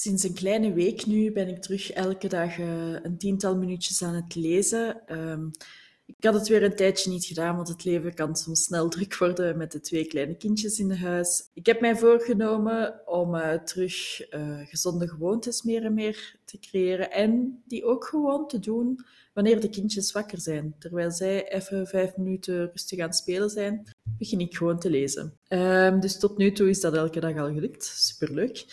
Sinds een kleine week nu ben ik terug elke dag uh, een tiental minuutjes aan het lezen. Um, ik had het weer een tijdje niet gedaan, want het leven kan soms snel druk worden met de twee kleine kindjes in huis. Ik heb mij voorgenomen om uh, terug uh, gezonde gewoontes meer en meer te creëren en die ook gewoon te doen wanneer de kindjes wakker zijn. Terwijl zij even vijf minuten rustig aan het spelen zijn, begin ik gewoon te lezen. Um, dus tot nu toe is dat elke dag al gelukt. Superleuk.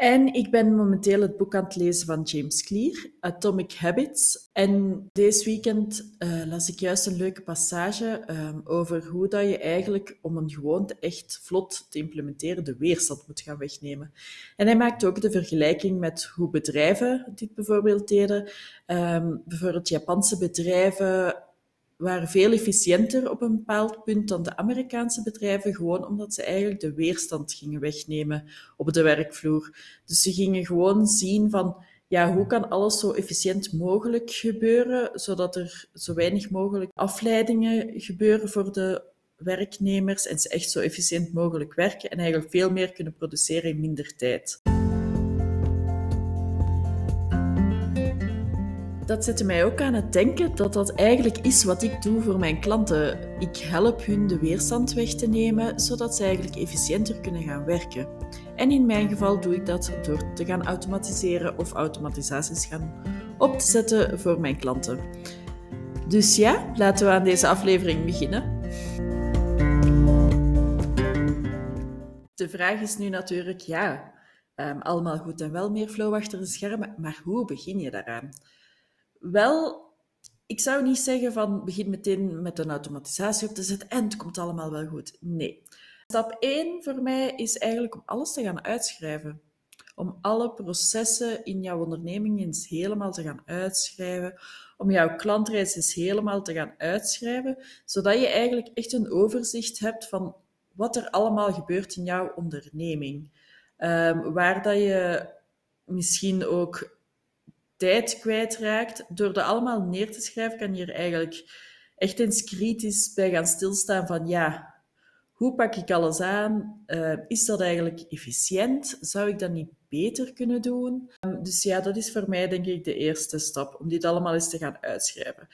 En ik ben momenteel het boek aan het lezen van James Clear, Atomic Habits. En deze weekend uh, las ik juist een leuke passage um, over hoe dat je eigenlijk, om een gewoonte echt vlot te implementeren, de weerstand moet gaan wegnemen. En hij maakt ook de vergelijking met hoe bedrijven dit bijvoorbeeld deden. Um, bijvoorbeeld Japanse bedrijven waren veel efficiënter op een bepaald punt dan de Amerikaanse bedrijven, gewoon omdat ze eigenlijk de weerstand gingen wegnemen op de werkvloer. Dus ze gingen gewoon zien van, ja, hoe kan alles zo efficiënt mogelijk gebeuren, zodat er zo weinig mogelijk afleidingen gebeuren voor de werknemers en ze echt zo efficiënt mogelijk werken en eigenlijk veel meer kunnen produceren in minder tijd. Dat zette mij ook aan het denken dat dat eigenlijk is wat ik doe voor mijn klanten. Ik help hun de weerstand weg te nemen, zodat ze eigenlijk efficiënter kunnen gaan werken. En in mijn geval doe ik dat door te gaan automatiseren of automatisaties gaan op te zetten voor mijn klanten. Dus ja, laten we aan deze aflevering beginnen. De vraag is nu natuurlijk, ja, um, allemaal goed en wel meer flow achter de schermen, maar hoe begin je daaraan? Wel, ik zou niet zeggen van begin meteen met een automatisatie op te zetten en het komt allemaal wel goed. Nee. Stap 1 voor mij is eigenlijk om alles te gaan uitschrijven. Om alle processen in jouw onderneming eens helemaal te gaan uitschrijven. Om jouw klantreis eens helemaal te gaan uitschrijven. Zodat je eigenlijk echt een overzicht hebt van wat er allemaal gebeurt in jouw onderneming. Um, waar dat je misschien ook tijd kwijtraakt. Door dat allemaal neer te schrijven, kan je er eigenlijk echt eens kritisch bij gaan stilstaan van ja, hoe pak ik alles aan? Uh, is dat eigenlijk efficiënt? Zou ik dat niet beter kunnen doen? Um, dus ja, dat is voor mij denk ik de eerste stap, om dit allemaal eens te gaan uitschrijven.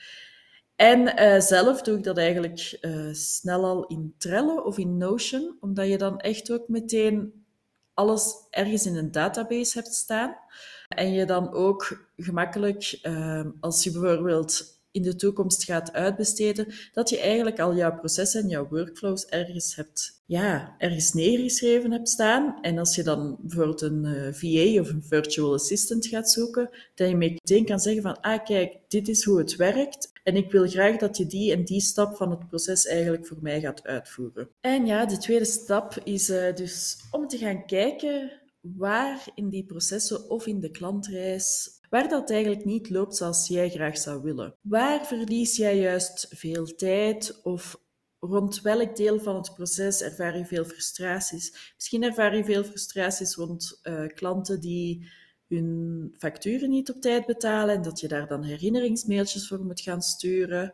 En uh, zelf doe ik dat eigenlijk uh, snel al in Trello of in Notion, omdat je dan echt ook meteen alles ergens in een database hebt staan. En je dan ook gemakkelijk, ehm, als je bijvoorbeeld in de toekomst gaat uitbesteden, dat je eigenlijk al jouw processen en jouw workflows ergens hebt, ja, ergens neergeschreven hebt staan. En als je dan bijvoorbeeld een eh, VA of een virtual assistant gaat zoeken, dat je meteen kan zeggen van, ah kijk, dit is hoe het werkt. En ik wil graag dat je die en die stap van het proces eigenlijk voor mij gaat uitvoeren. En ja, de tweede stap is uh, dus om te gaan kijken waar in die processen of in de klantreis, waar dat eigenlijk niet loopt zoals jij graag zou willen. Waar verlies jij juist veel tijd of rond welk deel van het proces ervaar je veel frustraties? Misschien ervaar je veel frustraties rond uh, klanten die hun facturen niet op tijd betalen en dat je daar dan herinneringsmailtjes voor moet gaan sturen.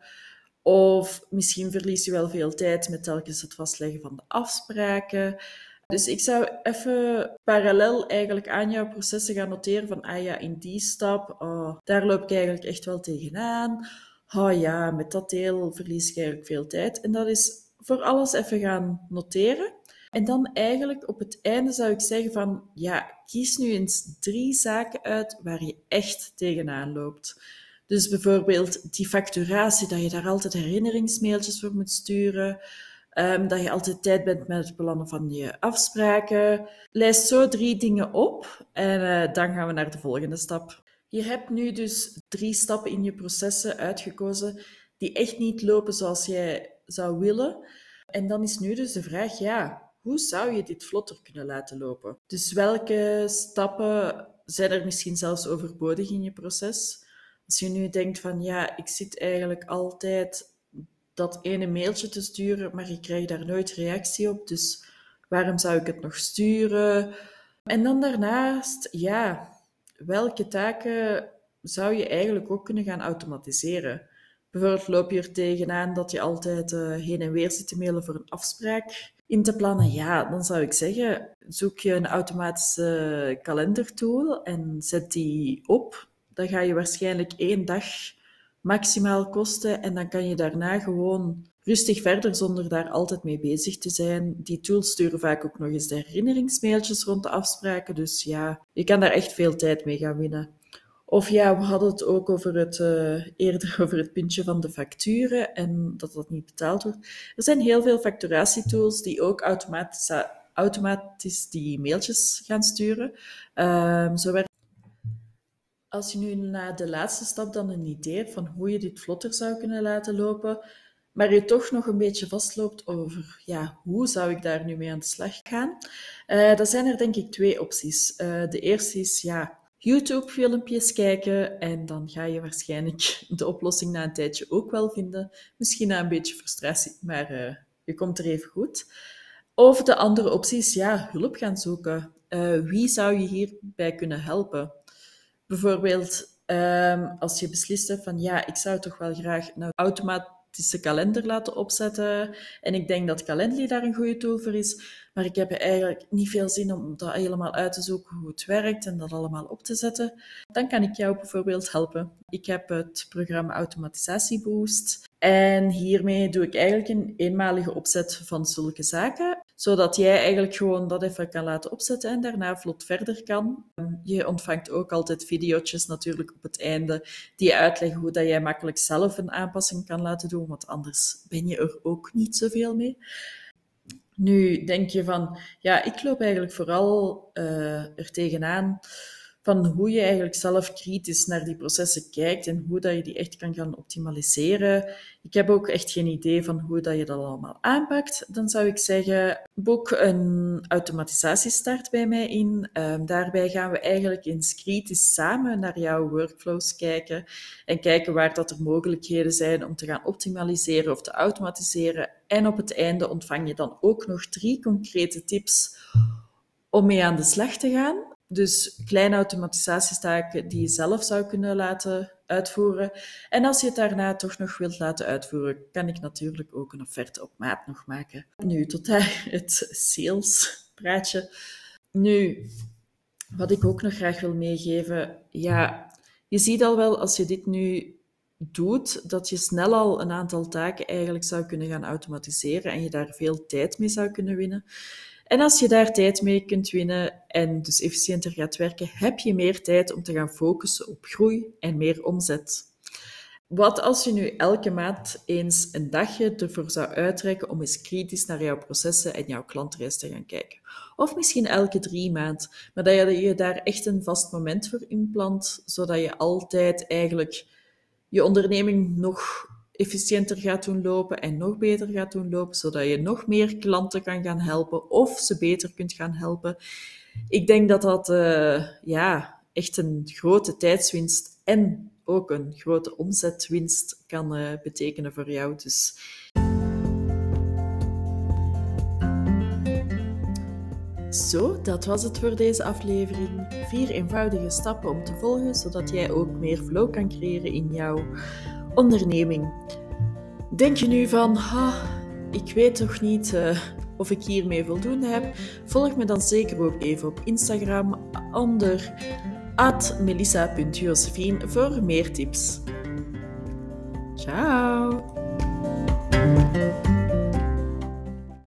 Of misschien verlies je wel veel tijd met telkens het vastleggen van de afspraken. Dus ik zou even parallel eigenlijk aan jouw processen gaan noteren van, ah ja, in die stap, oh, daar loop ik eigenlijk echt wel tegenaan. Oh ja, met dat deel verlies ik eigenlijk veel tijd. En dat is voor alles even gaan noteren. En dan eigenlijk op het einde zou ik zeggen van, ja, kies nu eens drie zaken uit waar je echt tegenaan loopt. Dus bijvoorbeeld die facturatie, dat je daar altijd herinneringsmailtjes voor moet sturen. Um, dat je altijd tijd bent met het plannen van je afspraken. Lijst zo drie dingen op en uh, dan gaan we naar de volgende stap. Je hebt nu dus drie stappen in je processen uitgekozen die echt niet lopen zoals jij zou willen. En dan is nu dus de vraag, ja, hoe zou je dit vlotter kunnen laten lopen? Dus welke stappen zijn er misschien zelfs overbodig in je proces? Als je nu denkt van, ja, ik zit eigenlijk altijd dat ene mailtje te sturen, maar ik krijg daar nooit reactie op. Dus waarom zou ik het nog sturen? En dan daarnaast, ja, welke taken zou je eigenlijk ook kunnen gaan automatiseren? Bijvoorbeeld loop je er tegenaan dat je altijd uh, heen en weer zit te mailen voor een afspraak. in te plannen, ja, dan zou ik zeggen, zoek je een automatische kalendertool en zet die op. Dan ga je waarschijnlijk één dag maximaal kosten en dan kan je daarna gewoon rustig verder zonder daar altijd mee bezig te zijn. Die tools sturen vaak ook nog eens de herinneringsmailtjes rond de afspraken, dus ja, je kan daar echt veel tijd mee gaan winnen. Of ja, we hadden het ook over het, uh, eerder over het puntje van de facturen en dat dat niet betaald wordt. Er zijn heel veel facturatietools die ook automatisch, die mailtjes gaan sturen. Um, als je nu na de laatste stap dan een idee hebt van hoe je dit vlotter zou kunnen laten lopen, maar je toch nog een beetje vastloopt over ja, hoe zou ik daar nu mee aan de slag gaan, uh, dan zijn er denk ik twee opties. Uh, de eerste is ja, YouTube-filmpjes kijken en dan ga je waarschijnlijk de oplossing na een tijdje ook wel vinden. Misschien na een beetje frustratie, maar uh, je komt er even goed. Of de andere optie is ja, hulp gaan zoeken. wie zou je hierbij kunnen helpen? Bijvoorbeeld, um, als je beslist hebt van ja, ik zou toch wel graag een automatische kalender laten opzetten. En ik denk dat Calendly daar een goede tool voor is. Maar ik heb eigenlijk niet veel zin om dat helemaal uit te zoeken hoe het werkt en dat allemaal op te zetten. Dan kan ik jou bijvoorbeeld helpen. Ik heb het programma Automatisatie Boost. En hiermee doe ik eigenlijk een eenmalige opzet van zulke zaken zodat jij eigenlijk gewoon dat even kan laten opzetten en daarna vlot verder kan. Je ontvangt ook altijd video's natuurlijk op het einde die uitleggen hoe dat jij makkelijk zelf een aanpassing kan laten doen, want anders ben je er ook niet zoveel mee. Nu denk je van, ja, ik loop eigenlijk vooral uh, er tegenaan van hoe je eigenlijk zelf kritisch naar die processen kijkt en hoe dat je die echt kan gaan optimaliseren. Ik heb ook echt geen idee van hoe dat je dat allemaal aanpakt. Dan zou ik zeggen, boek een automatisatiestart bij mij in. Um, daarbij gaan we eigenlijk eens kritisch samen naar jouw workflows kijken en kijken waar dat er mogelijkheden zijn om te gaan optimaliseren of te automatiseren. En op het einde ontvang je dan ook nog drie concrete tips om mee aan de slag te gaan. Dus kleine automatisatiestaken die je zelf zou kunnen laten uitvoeren. En als je het daarna toch nog wilt laten uitvoeren, kan ik natuurlijk ook een offerte op maat nog maken. Nu, tot daar het salespraatje. Nu, wat ik ook nog graag wil meegeven, ja, je ziet al wel als je dit nu doet, dat je snel al een aantal taken eigenlijk zou kunnen gaan automatiseren en je daar veel tijd mee zou kunnen winnen. En als je daar tijd mee kunt winnen en dus efficiënter gaat werken, heb je meer tijd om te gaan focussen op groei en meer omzet. Wat als je nu elke maand eens een dagje ervoor zou uitrekken om eens kritisch naar jouw processen en jouw klantreis te gaan kijken? Of misschien elke drie maand, maar dat je daar echt een vast moment voor inplant, zodat je altijd eigenlijk je onderneming nog efficiënter gaat doen lopen en nog beter gaat doen lopen, zodat je nog meer klanten kan gaan helpen of ze beter kunt gaan helpen. Ik denk dat dat uh, ja, echt een grote tijdswinst en ook een grote omzetwinst kan uh, betekenen voor jou. Dus Zo, dat was het voor deze aflevering. Vier eenvoudige stappen om te volgen, zodat jij ook meer flow kan creëren in jouw onderneming. Denk je nu van, ik weet toch niet uh, of ik hiermee voldoende heb? Volg me dan zeker ook even op Instagram onder melissa.josephine voor meer tips. Ciao!